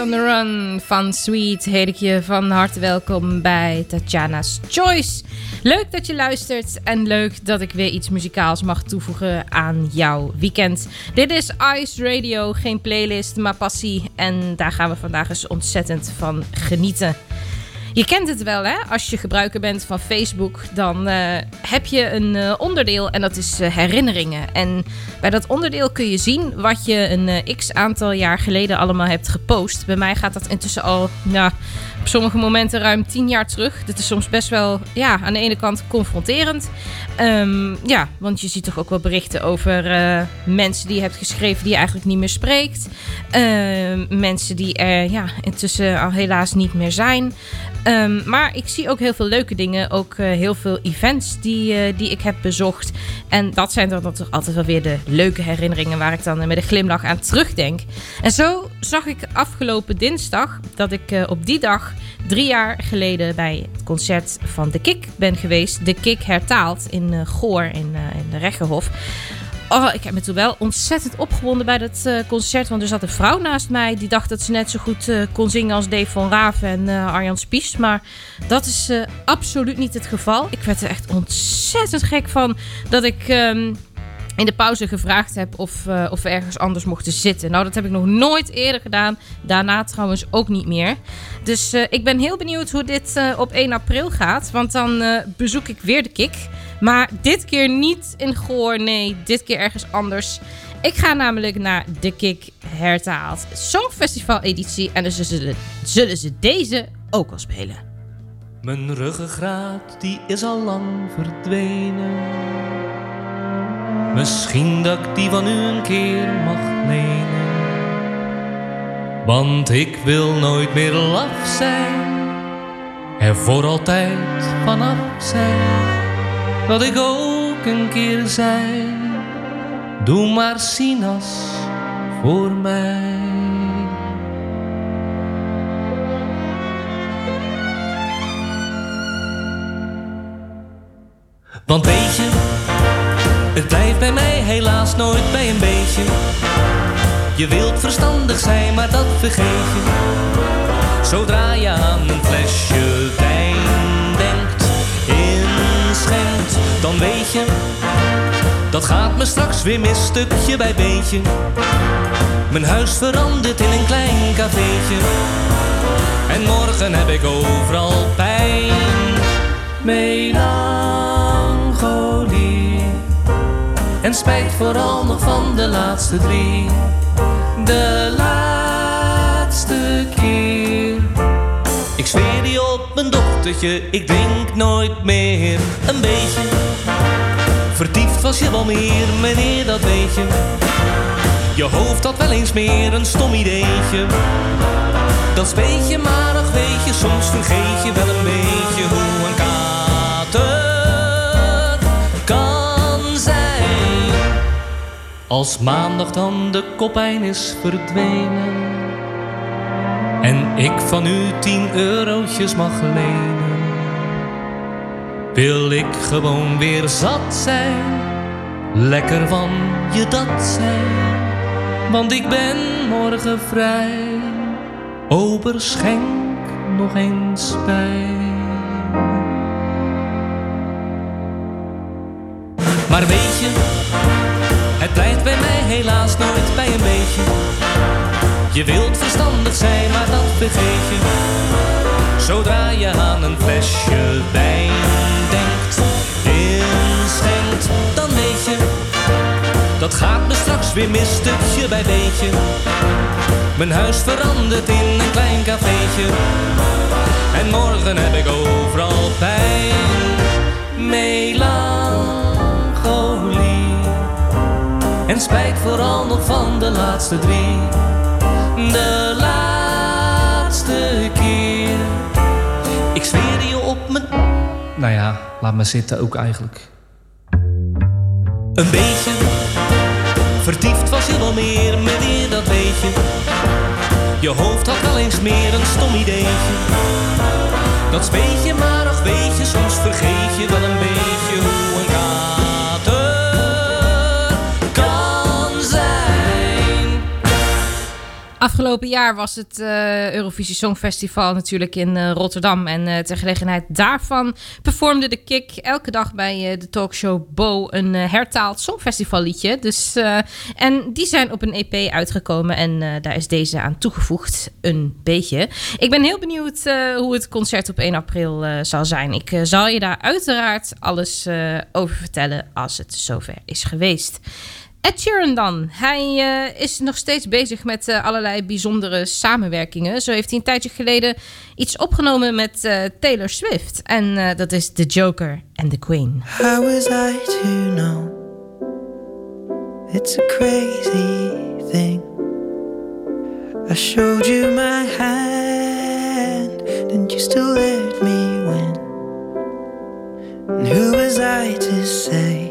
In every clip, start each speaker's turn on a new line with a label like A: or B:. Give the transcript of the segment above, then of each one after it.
A: On the Run
B: van Sweet heet ik je van harte welkom bij Tatjana's Choice. Leuk dat je luistert en leuk dat ik weer iets muzikaals mag toevoegen aan jouw weekend. Dit is Ice Radio, geen playlist, maar passie. En daar gaan we vandaag eens ontzettend van genieten. Je kent het wel, hè? Als je gebruiker bent van Facebook, dan eh, heb je een eh, onderdeel en dat is eh, herinneringen. En bij dat onderdeel kun je zien wat je een x aantal jaar geleden allemaal hebt gepost. Bij mij gaat dat intussen al, nou, op sommige momenten ruim tien jaar terug. Dit is soms best wel, ja, aan de ene kant confronterend. Ehm, ja, want je ziet toch ook wel berichten over mensen die je hebt geschreven die je eigenlijk niet meer spreekt. Ehm, mensen die er ja, intussen al helaas niet meer zijn. Ehm, maar ik zie ook heel veel leuke dingen. Ook eh, heel veel events die, eh, die ik heb bezocht. En dat zijn dan toch altijd wel weer de leuke herinneringen waar ik dan met een glimlach aan terugdenk. En zo zag ik afgelopen dinsdag dat ik eh, op die dag drie jaar geleden bij het concert van De Kik ben geweest. De Kik hertaald in Goor in, in de Rechterhof. Oh, ik heb me toen wel ontzettend opgewonden bij dat eh, concert. Want er zat een vrouw naast mij die dacht dat ze net zo goed eh, kon zingen als Dave van Raven en eh, Arjan Spies. Maar dat is absoluut niet het geval. Ik werd er echt ontzettend gek van dat ik ehm, in de pauze gevraagd heb of, eh, of we ergens anders mochten zitten. Nou, dat heb ik nog nooit eerder gedaan. Daarna trouwens ook niet meer. Dus eh, ik ben heel benieuwd hoe dit eh, op 1 april gaat. Want dan bezoek ik weer de Kik. Maar dit keer niet in Goor. Nee, dit keer ergens anders. Ik ga namelijk naar de Kik hertaald Songfestival editie. En dus zullen, zullen ze deze ook al spelen.
C: Mijn ruggengraat die is al lang verdwenen. Misschien dat ik die van u een keer mag lenen. Want ik wil nooit meer laf zijn. Er voor altijd vanaf zijn. Dat ik ook een keer zei. Doe maar sinas voor mij. Want weet je, het blijft bij mij helaas nooit bij een beetje. Je wilt verstandig zijn, maar dat vergeet je. Zodra je aan een flesje wijn denkt, inschenkt, dan weet je, dat gaat me straks weer mis, stukje bij beetje. Mijn huis verandert in een klein cafeetje. En morgen heb ik overal pijn. Melancholie. En spijt vooral nog van de laatste drie. De laatste keer. Ik zweer die op mijn dochtertje, ik drink nooit meer een beetje. Vertiefd was je wel meer, meneer, dat weet je. Je hoofd had wel eens meer een stom ideetje. Dat speet je, maar ach weet je, soms vergeet je wel een beetje hoe Als maandag dan de koppijn is verdwenen en ik van u tien eurotjes mag lenen, wil ik gewoon weer zat zijn, lekker van je dat zijn, want ik ben morgen vrij. Ober schenk nog eens bij. Maar weet je, helaas nooit bij een beetje. Je wilt verstandig zijn, maar dat vergeet je. Zodra je aan een flesje wijn denkt, inschenkt, dan weet je. Dat gaat me straks weer mis, stukje bij beetje. Mijn huis verandert in een klein cafeetje. En morgen heb ik overal pijn. Melancholie. Spijt vooral nog van de laatste drie. De laatste keer. Ik zweer je op mijn... Nou ja, laat maar zitten ook eigenlijk. Een beetje Vertiefd was je wel meer, meneer, dat weet je. Je hoofd had wel eens meer een stom ideetje. Dat speet je, maar ach weet je, soms vergeet je wel een beetje hoe een kater
B: Afgelopen jaar was het eh, Eurovisie Songfestival natuurlijk in eh, Rotterdam. En eh, ter gelegenheid daarvan performde de Kik elke dag bij de talkshow Bo een hertaald Songfestivalliedje. Dus, en die zijn op een EP uitgekomen en daar is deze aan toegevoegd. Een beetje. Ik ben heel benieuwd hoe het concert op 1 april zal zijn. Ik zal je daar uiteraard alles over vertellen als het zover is geweest. Ed Sheeran dan. Hij eh, is nog steeds bezig met eh, allerlei bijzondere samenwerkingen. Zo heeft hij een tijdje geleden iets opgenomen met eh, Taylor Swift. En dat is The Joker and the Queen.
D: How was I to know? It's a crazy thing. I showed you my hand, and you still let me win. And who was I to say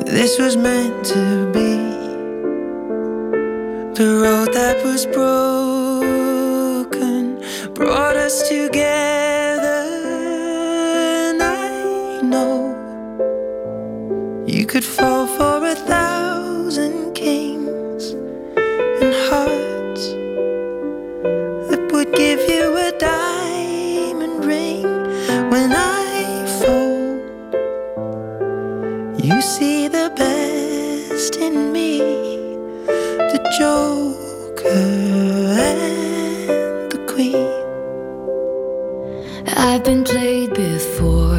D: this was meant to be? The road that was broken brought us together, and I know you could fall for a thousand kings and hearts that would give you You see the best in me, the Joker and the Queen.
E: I've been played before.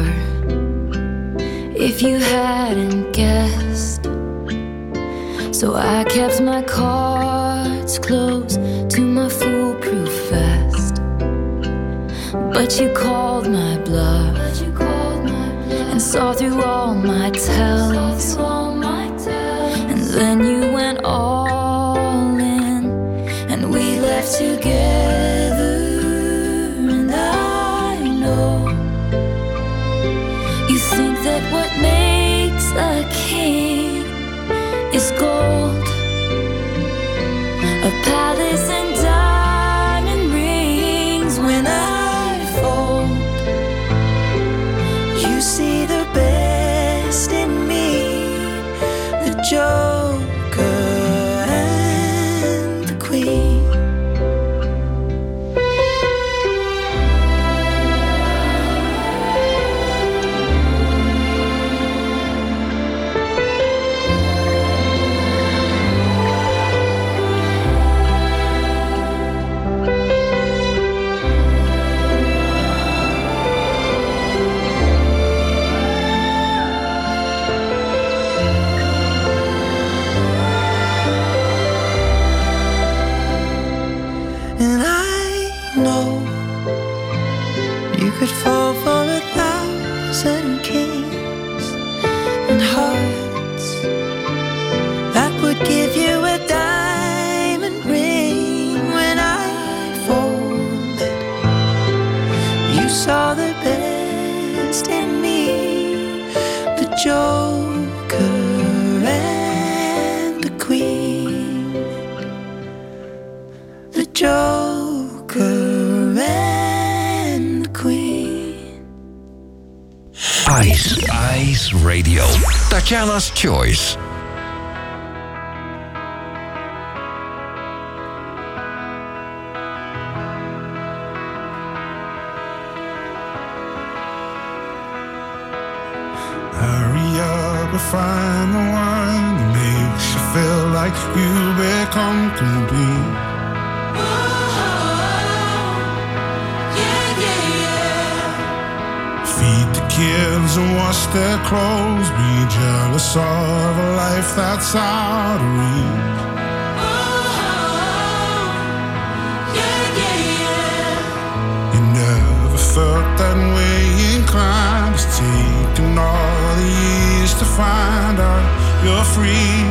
E: If you hadn't guessed, so I kept my cards close to my foolproof vest. But you called my bluff saw through all my tells. And then you went all in, and we left together. And I know you think that what makes a king is gold, a palace
F: Tatjana's Choice.
G: Hurry up and find the one that makes you feel like you become complete. And wash their clothes. Be jealous of a life that's out of reach. Oh, yeah, yeah, yeah. You never felt that way inclined. It's taken all the years to find out you're free,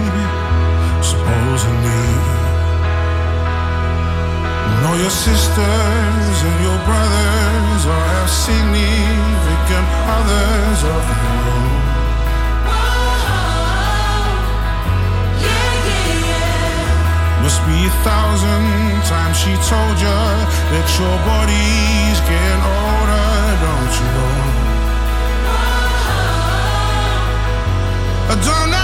G: supposedly. Know your sisters and your brothers all have significant others of their own. Must be a thousand times she told you that your body's getting older, don't you know? I Don't that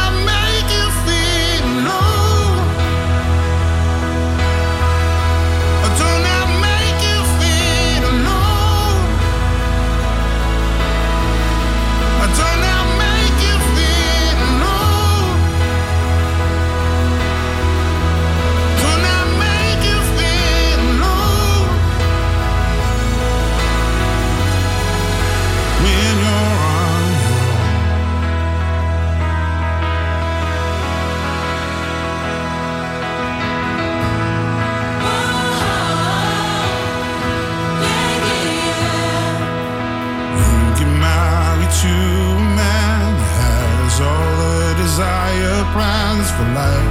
G: the light.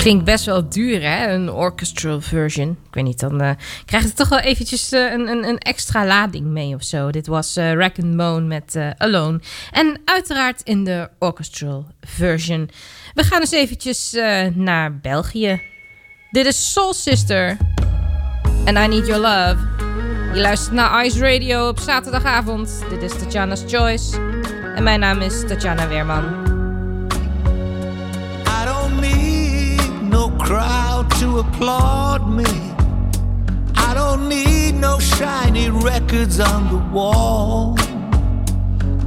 B: Klinkt best wel duur, hè? Een orchestral version. Ik weet niet, dan eh, krijgt het toch wel eventjes eh, een, een, een extra lading mee of zo. Dit was eh Rack and Moan met Alone. En uiteraard in de orchestral version. We gaan eens eventjes naar België. Dit is Soul Sister. And I Need Your Love. Je luistert naar Ice Radio op zaterdagavond. Dit is Tatjana's Choice. En mijn naam is Tatjana Weerman.
H: To applaud me. I don't need no shiny records on the wall.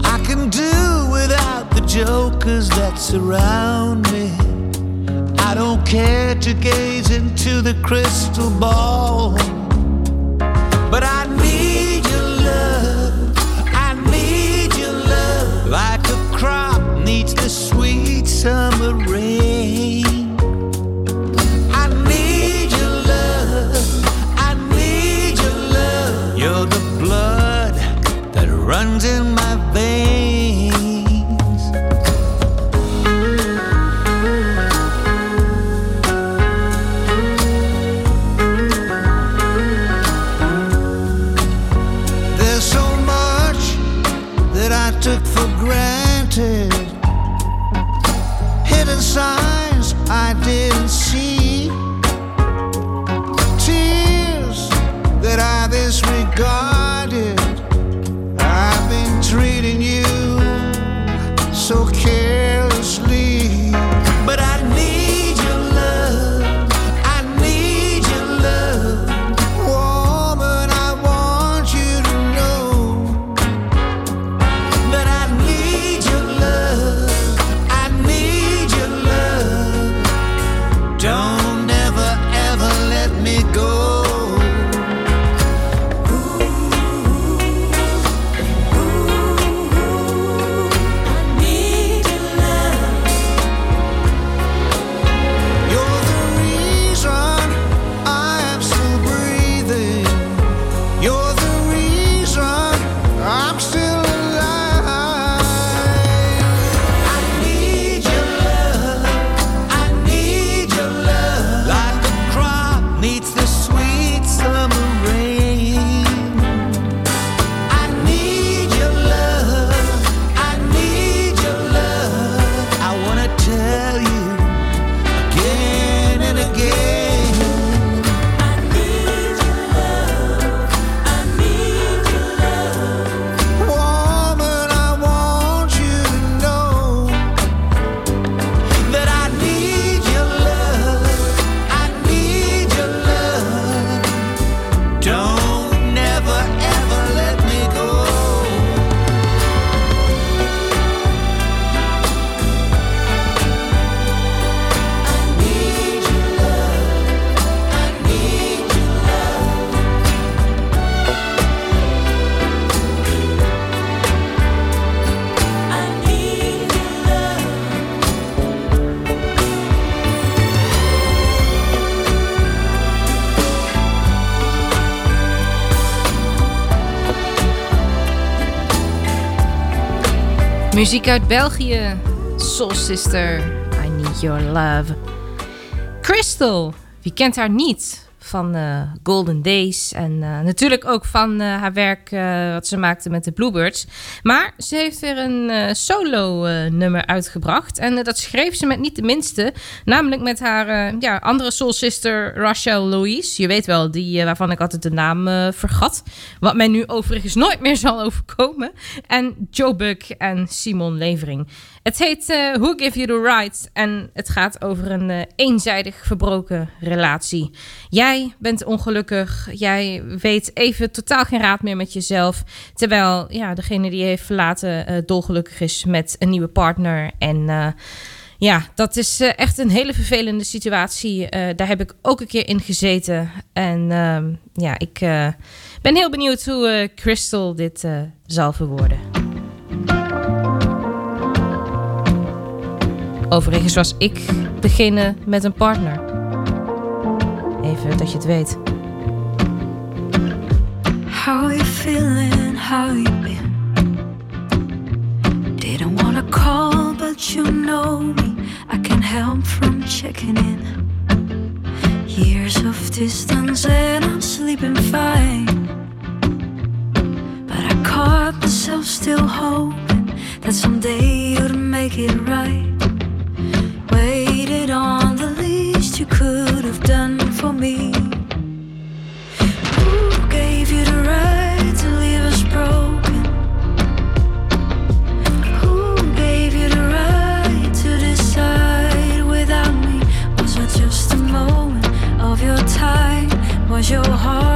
H: I can do without the jokers that surround me. I don't care to gaze into the crystal ball. But I need your love. I need your love. Like a crop needs the sweet summer rain.
B: Muziek uit België. Soul Sister, I Need Your Love. Crystal, wie kent haar niet? Van eh, Golden Days en eh, natuurlijk ook van eh, haar werk wat ze maakte met de Bluebirds. Maar ze heeft weer een solo nummer uitgebracht. En dat schreef ze met niet de minste. Namelijk met haar ja, andere soul sister Rachel Louise. Je weet wel, die waarvan ik altijd de naam vergat. Wat mij nu overigens nooit meer zal overkomen. En Joe Buck en Simon Levering. Het heet uh, Who Give You The Right en het gaat over een uh, eenzijdig verbroken relatie. Jij bent ongelukkig, jij weet even totaal geen raad meer met jezelf. Terwijl ja, degene die je heeft verlaten uh, dolgelukkig is met een nieuwe partner. En ja, dat is echt een hele vervelende situatie. daar heb ik ook een keer in gezeten. En ehm, ja, ik ben heel benieuwd hoe Crystal dit zal verwoorden. Overigens was ik degene met een partner. Even dat je het weet.
E: How you feeling? How you been? Didn't wanna call, but you know me. I can't help from checking in. Years of distance and I'm sleeping fine. But I caught myself still hoping that someday you'd make it right. Waited on the least you could have done for me. Who gave you the right to leave us broken? Who gave you the right to decide without me? Was it just a moment of your time? Was your heart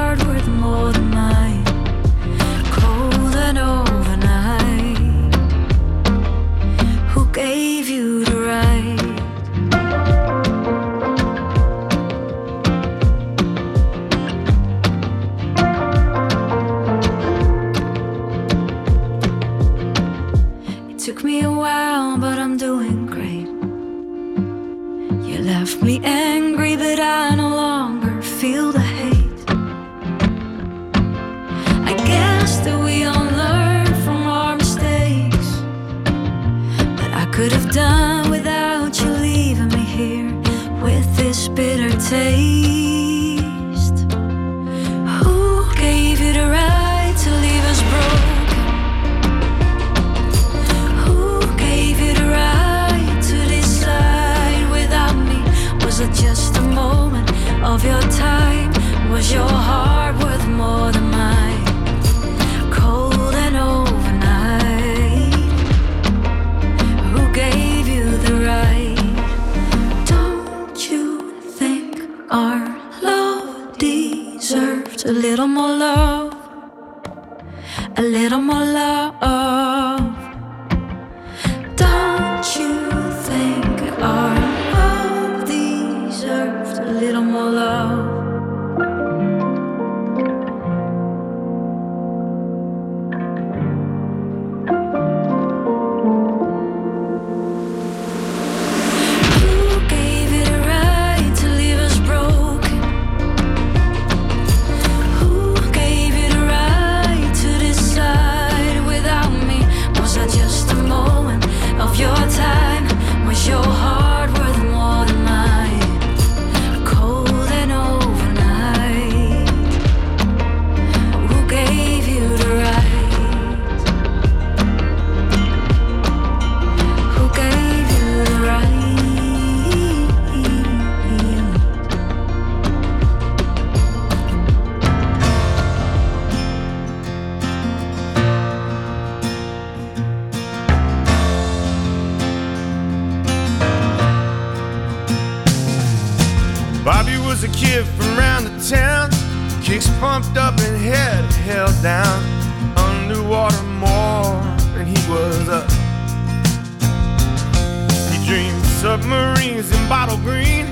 H: submarines in bottle green,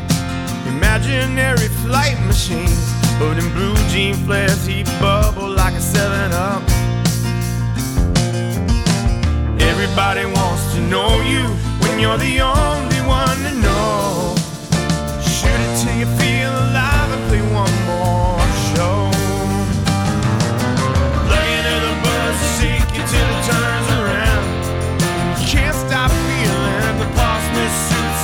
H: imaginary flight machines. But in blue jean flares, he bubbled like a 7 Up. Everybody wants to know you when you're the only one to know. Shoot it till you feel alive and play one more show. Plug into the bus, shake it till it turns around.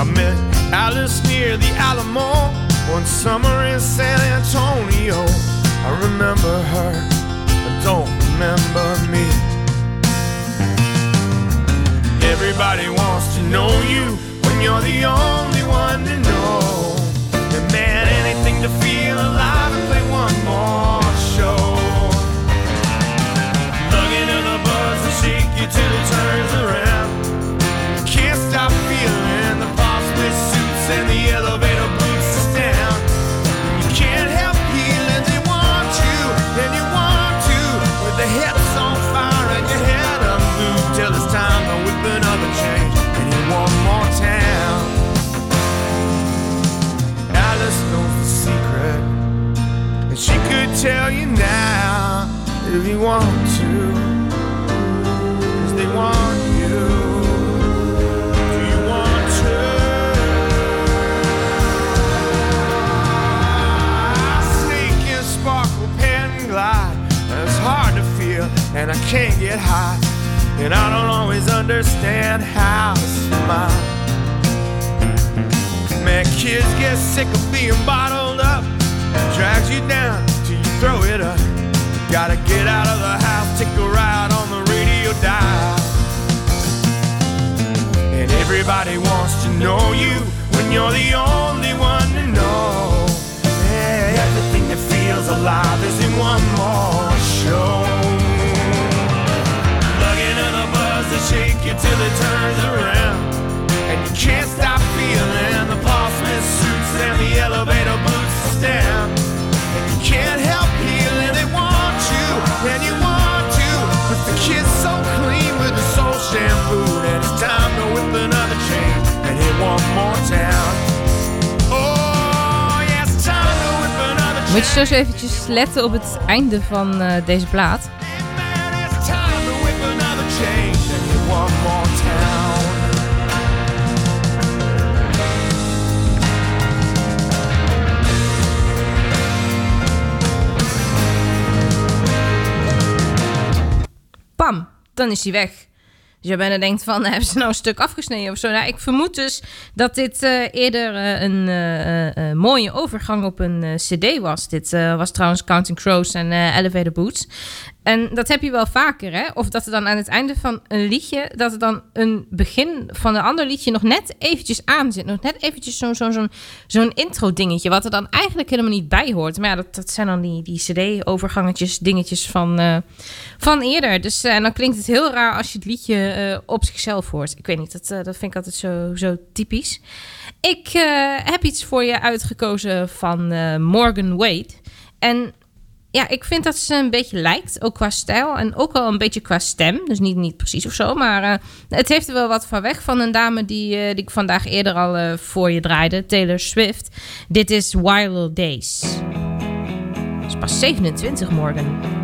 I: I met Alice near the Alamo one summer in San Antonio. I remember her, I don't remember me. Everybody wants to know you when you're the only one to know. And man, anything to feel alive and play one more show. Lug into the buzz and shake you till it turns around.
B: Letten op het einde van eh, deze plaat. Pam, dan is hij weg. Dus je bijna denkt van, hebben ze nou een stuk afgesneden of zo? Nou, ik vermoed dus dat dit eh, eerder eh, een eh, mooie overgang op een cd was. Dit was trouwens Counting Crows en Elevator Boots. En dat heb je wel vaker, hè? Of dat er dan aan het einde van een liedje... dat er dan een begin van een ander liedje nog net eventjes aan zit. Nog net eventjes zo'n zo'n zo'n intro-dingetje... wat er dan eigenlijk helemaal niet bij hoort. Maar ja, dat, dat zijn dan die, die cd-overgangetjes, dingetjes van, eh, van eerder. Dus eh, en dan klinkt het heel raar als je het liedje eh, op zichzelf hoort. Ik weet niet, dat, dat vind ik altijd zo, zo typisch. Ik heb iets voor je uitgekozen van Morgan Wade. En ja, ik vind dat ze een beetje lijkt, ook qua stijl en ook wel een beetje qua stem. Dus niet, niet precies of zo, maar eh, het heeft er wel wat van weg van een dame die, eh, die ik vandaag eerder al eh, voor je draaide, Taylor Swift. Dit is Wild Days. Het is pas 27 morgen.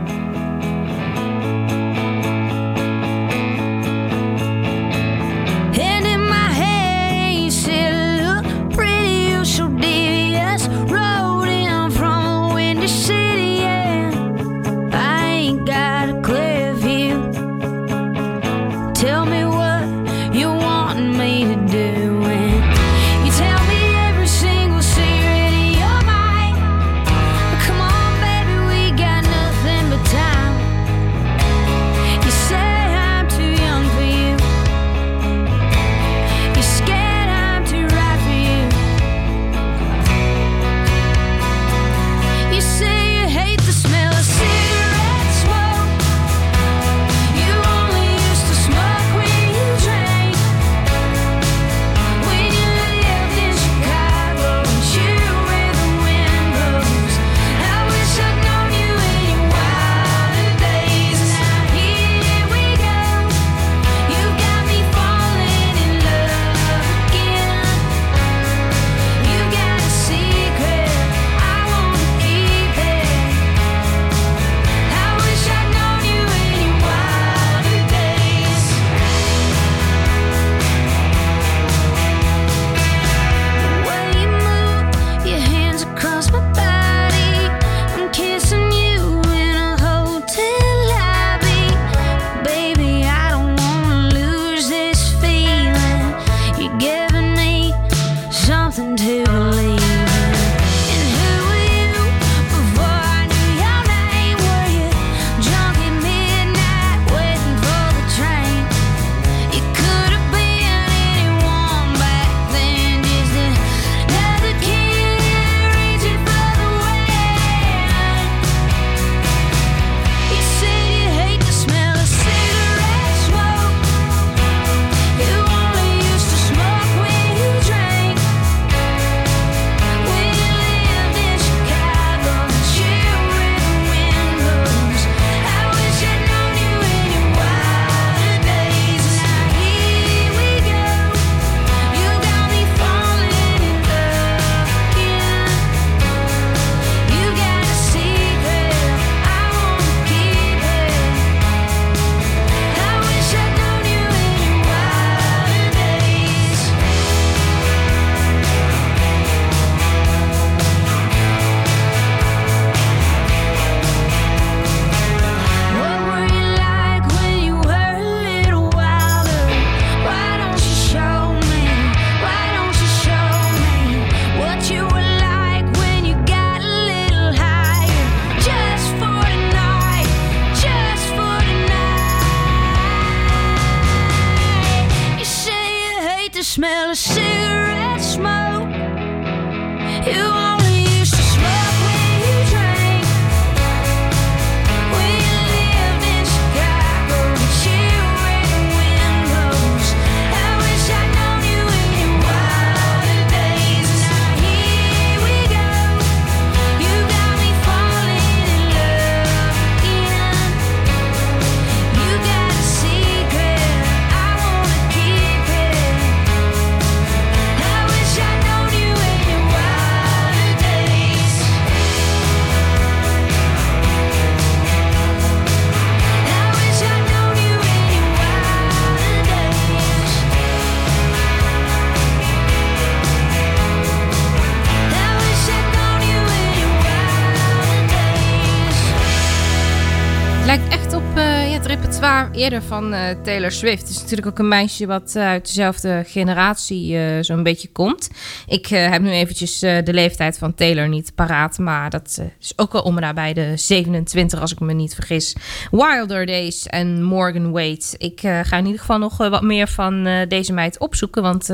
B: Van eh, Taylor Swift. Het is natuurlijk ook een meisje wat eh, uit dezelfde generatie eh, zo'n beetje komt. Ik heb nu eventjes de leeftijd van Taylor niet paraat. Maar dat is ook wel om nabij de 27 als ik me niet vergis. Wilder Days en Morgan Wade. Ik ga in ieder geval nog wat meer van deze meid opzoeken. Want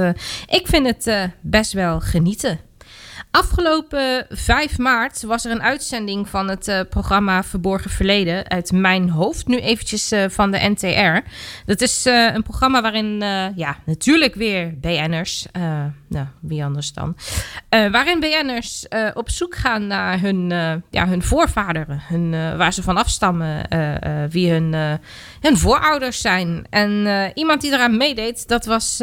B: ik vind het best wel genieten. Afgelopen 5 maart was er een uitzending van het eh, programma Verborgen Verleden uit mijn hoofd. Nu eventjes eh, van de NTR. Dat is eh, een programma waarin, ja, natuurlijk weer BN'ers, nou, wie anders dan, waarin BN'ers op zoek gaan naar hun, ja, hun voorvaderen, hun, waar ze van afstammen, wie hun, hun voorouders zijn. En iemand die eraan meedeed, dat was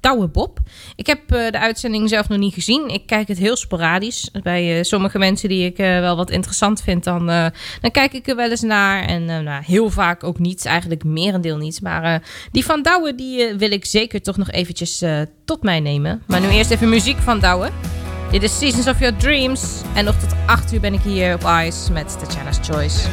B: Douwe Bob. Ik heb eh, de uitzending zelf nog niet gezien. Ik kijk het heel sporadisch. Bij eh, sommige mensen die ik eh, wel wat interessant vind, dan, dan kijk ik er wel eens naar. En nou, heel vaak ook niet, eigenlijk merendeel niet. Maar die van Douwe, die wil ik zeker toch nog eventjes tot mij nemen. Maar nu eerst even muziek van Douwe. Dit is Seasons of Your Dreams. En nog tot 8 uur ben ik hier op Ice met Tatjana's Choice.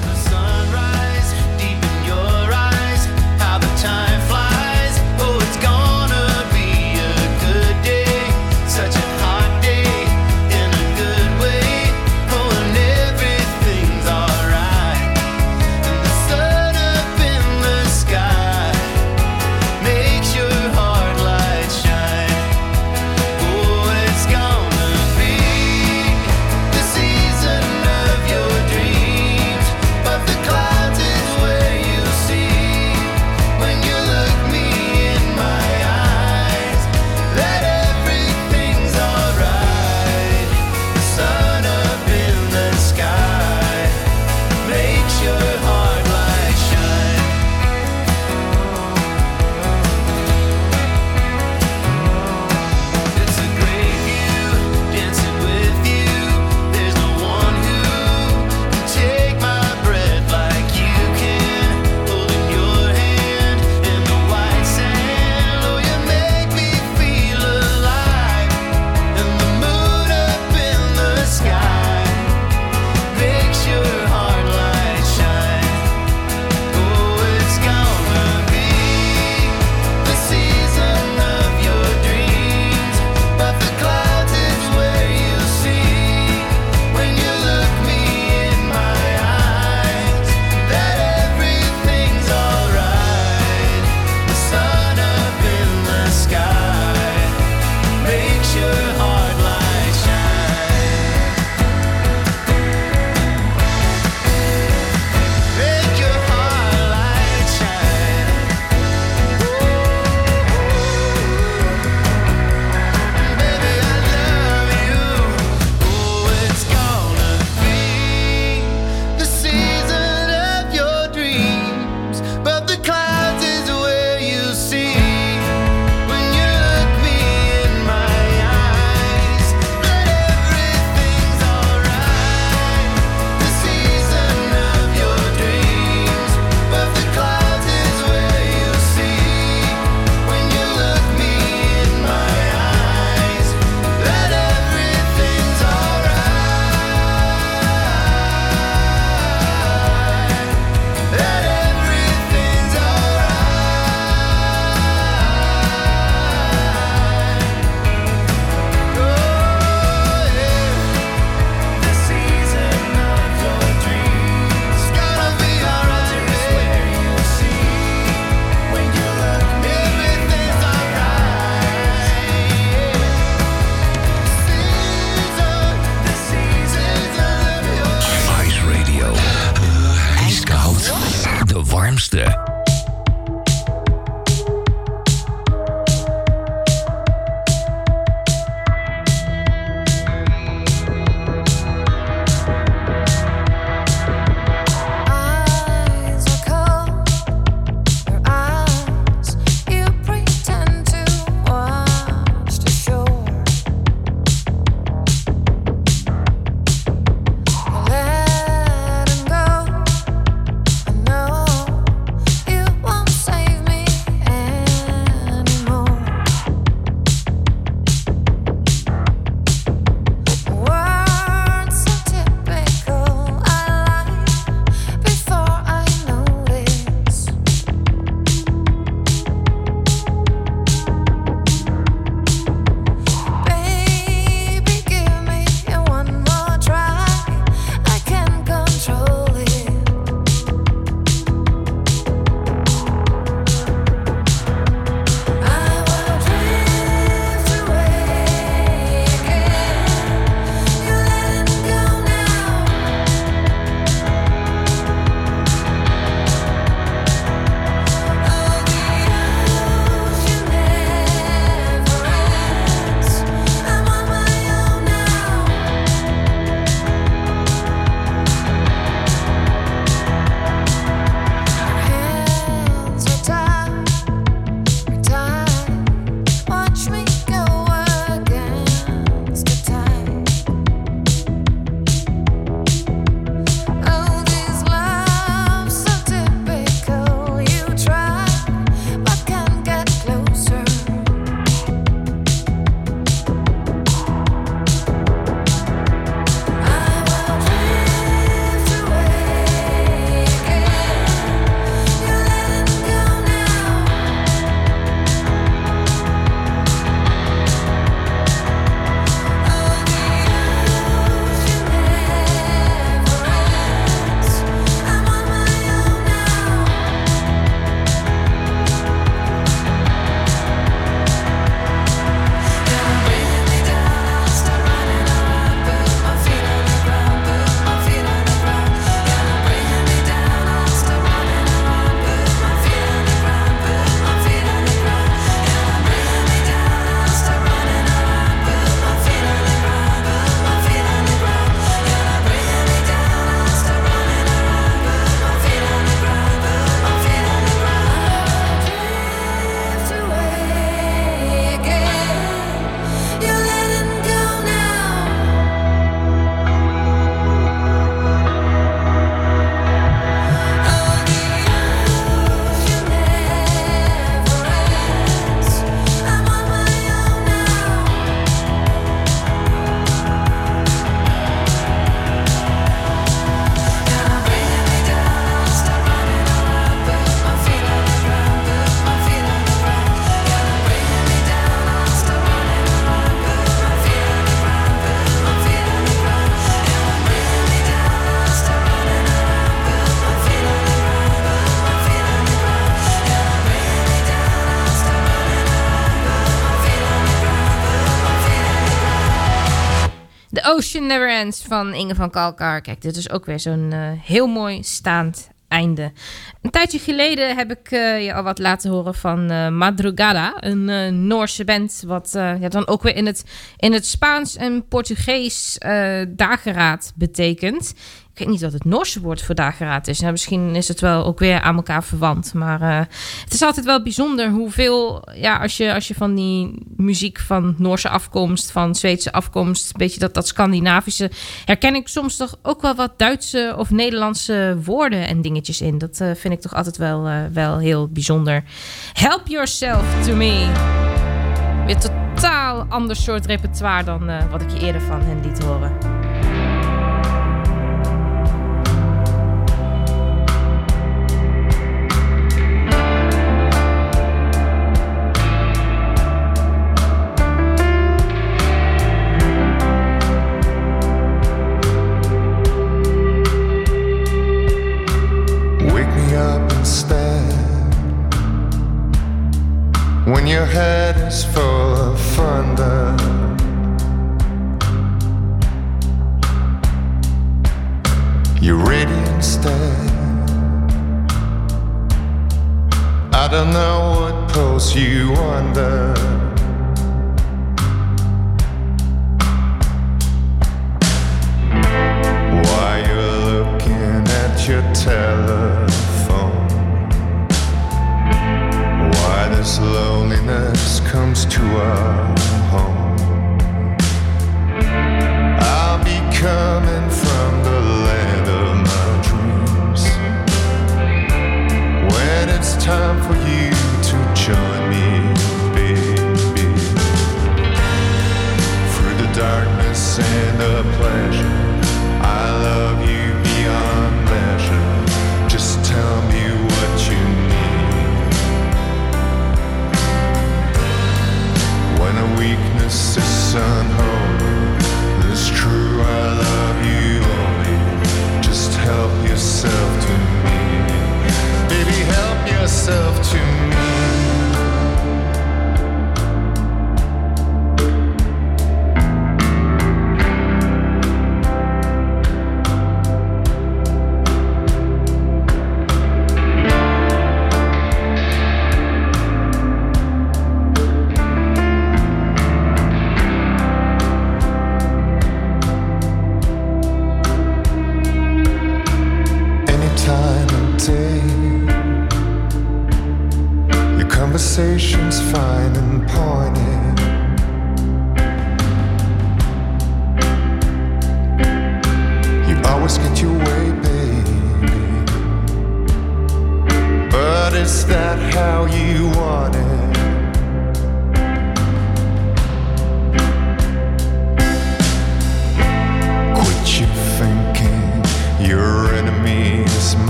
H: Amsterdam.
B: Ocean Never Ends van Inge van Kalkar. Kijk, dit is ook weer zo'n eh, heel mooi staand einde. Een tijdje geleden heb ik eh, je al wat laten horen van eh, Madrugada, een Noorse band, wat ja, dan ook weer in het, in het Spaans en Portugees dageraad betekent. Ik weet niet wat het Noorse woord voor dageraad is. Nou, misschien is het wel ook weer aan elkaar verwant. Maar eh, het is altijd wel bijzonder hoeveel, ja, als je, als je van die muziek van Noorse afkomst, van Zweedse afkomst, een beetje dat, dat Scandinavische, herken ik soms toch ook wel wat Duitse of Nederlandse woorden en dingetjes in. Dat eh, vind ik toch altijd wel, eh, wel heel bijzonder. Help Yourself to Me. Weer totaal ander soort repertoire dan wat ik je eerder van hen liet horen.
J: When your head is full of thunder. You're ready instead. I don't know what pulls you under. Why you're looking at your telephone? Why this loneliness comes to our home?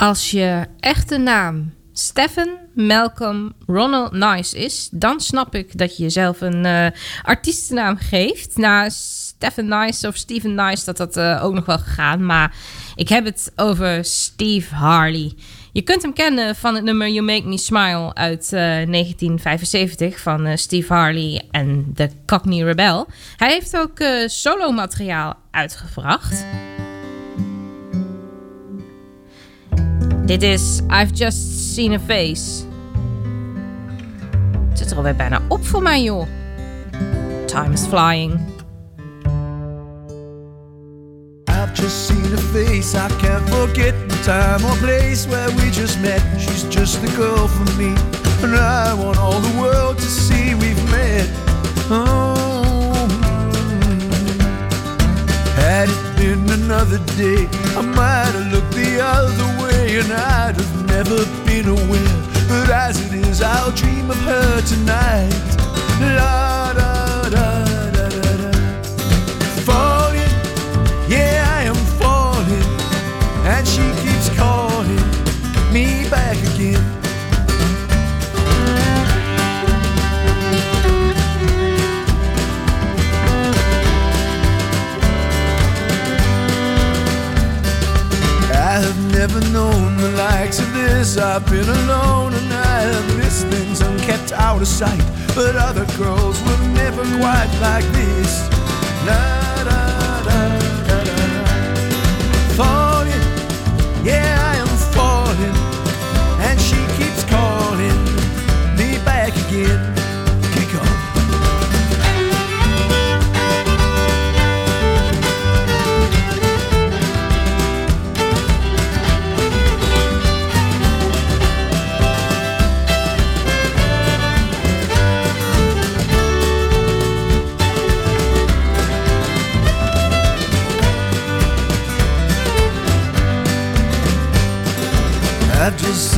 B: Als je echte naam Stephen Malcolm Ronald Nice is, dan snap ik dat je jezelf een uh, artiestennaam geeft. Nou, Stephen Nice of Steven Nice, dat dat uh, ook nog wel gegaan. Maar ik heb het over Steve Harley. Je kunt hem kennen van het nummer You Make Me Smile uit uh, 1975 van Steve Harley en de Cockney Rebel. Hij heeft ook solo materiaal uitgebracht. Dit is I've Just Seen a Face. Het zit er alweer bijna op voor mij, joh. Time is flying.
H: I've just seen a face, I can't forget the time or place where we just met. She's just the girl for me, and I want all the world to see we've met. Oh, had it been another day, I might have looked the other way, and I'd have never been aware. But as it is, I'll dream of her tonight. La da never known the likes of this. I've been alone and I have missed things and kept out of sight. But other girls were never quite like this. La da da da da. Falling, yeah, I am falling, and she keeps calling me back again.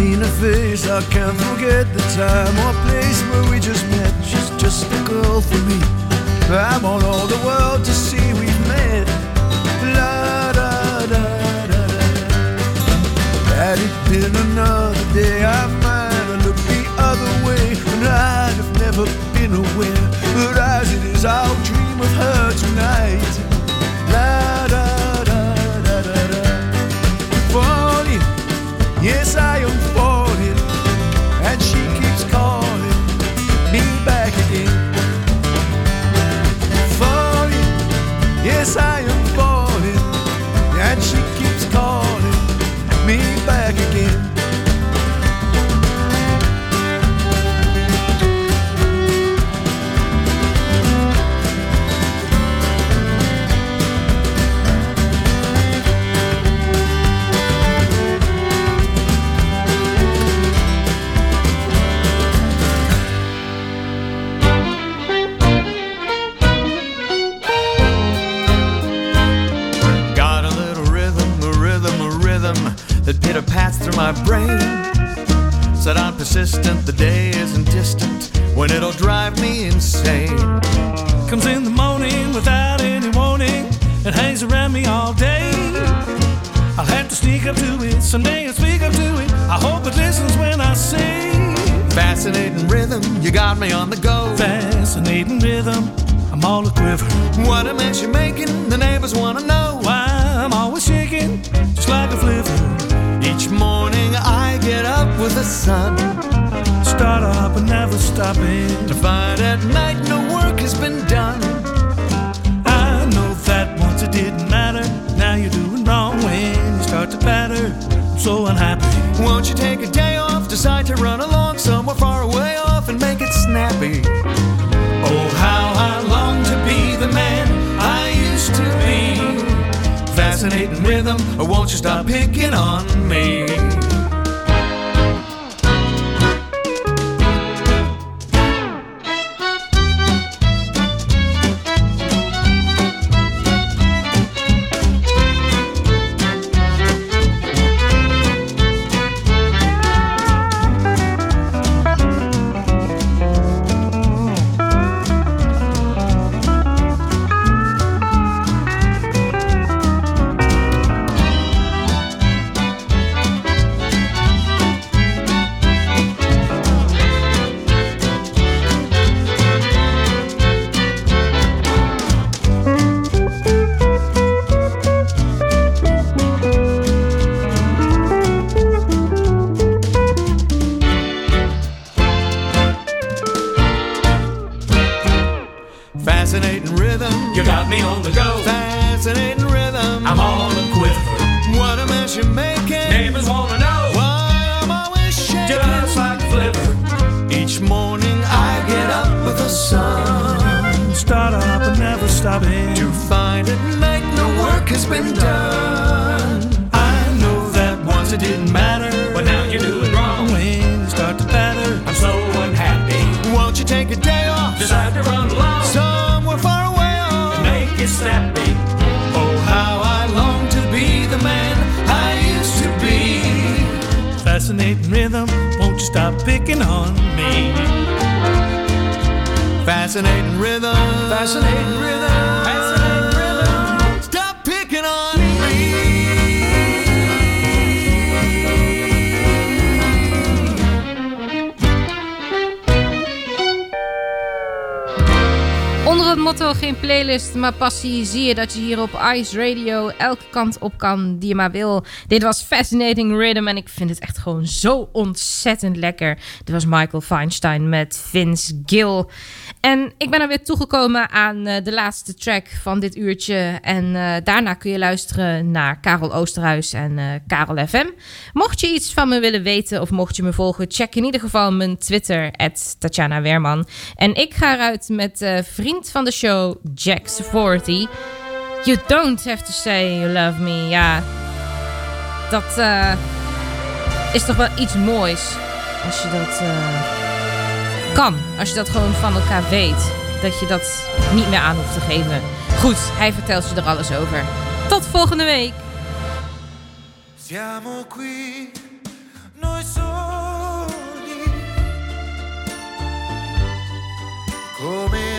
H: Seen her face, I can't forget the time or place where we just met. She's just a girl for me. I want all the world to see we've met. La da da da da. Had it been another day, I might have looked the other way, and I'd have never been aware. But as it is, I'll dream of her tonight. La da da da da da. Falling. Yes, I
I: The day isn't distant when it'll drive me insane.
C: Comes in the morning without any warning and hangs around me all day. I'll have to sneak up to it someday and speak up to it. I hope it listens when I sing.
I: Fascinating rhythm, you got me on the go.
C: Fascinating rhythm, I'm all a quiver.
I: What a mess you're making, the neighbors wanna know.
C: Why I'm always shaking, just like a flivver.
I: Each morning I get up with the sun.
C: Never stopping.
I: To find at night no work has been done.
C: I know that once it didn't matter. Now you're doing wrong when you start to patter. I'm so unhappy.
I: Won't you take a day off, decide to run along somewhere far away off and make it snappy?
C: Oh, how I long to be the man I used to be.
I: Fascinating rhythm, or won't you stop picking on me?
B: Maar passie zie je dat je hier op Ice Radio elke kant op kan die je maar wil. Dit was Fascinating Rhythm en ik vind het echt gewoon zo ontzettend lekker. Dit was Michael Feinstein met Vince Gill. En ik ben er weer toegekomen aan eh, de laatste track van dit uurtje. En eh, daarna kun je luisteren naar Karel Oosterhuis en eh, Karel FM. Mocht je iets van me willen weten of mocht je me volgen, check in ieder geval mijn Twitter, Tatjana Werman. En ik ga eruit met vriend van de show, Jack Savory. You don't have to say you love me. Ja, dat is toch wel iets moois als je dat eh, kan. Als je dat gewoon van elkaar weet. Dat je dat niet meer aan hoeft te geven. Goed, hij vertelt je er alles over. Tot volgende week.
H: Siamo qui, noi soli, come.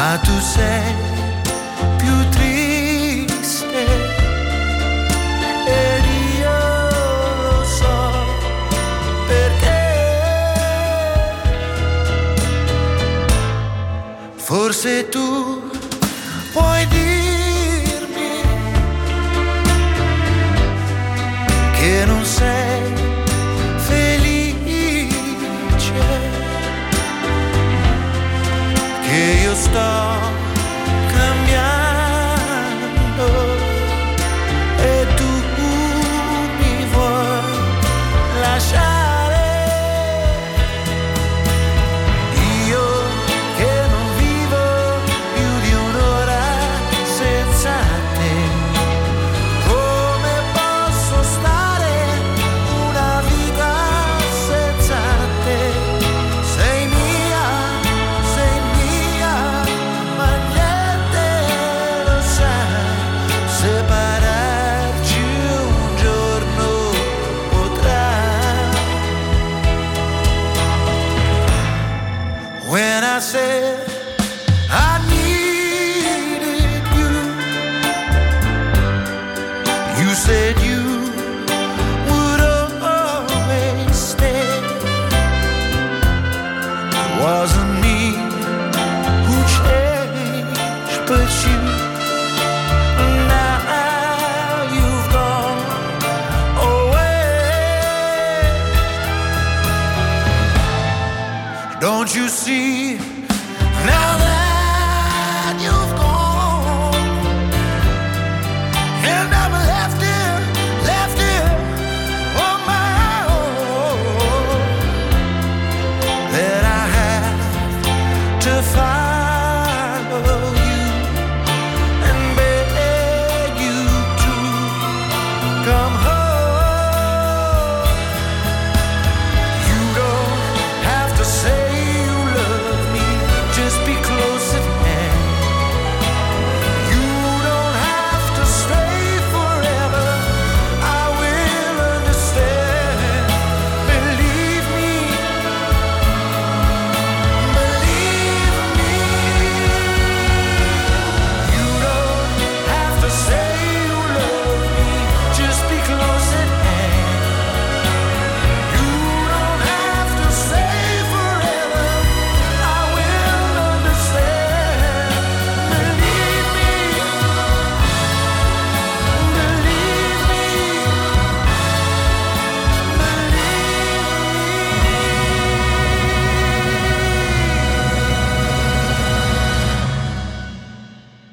H: Ma tu sei Forse tu puoi dirmi che non sei felice, che io sto said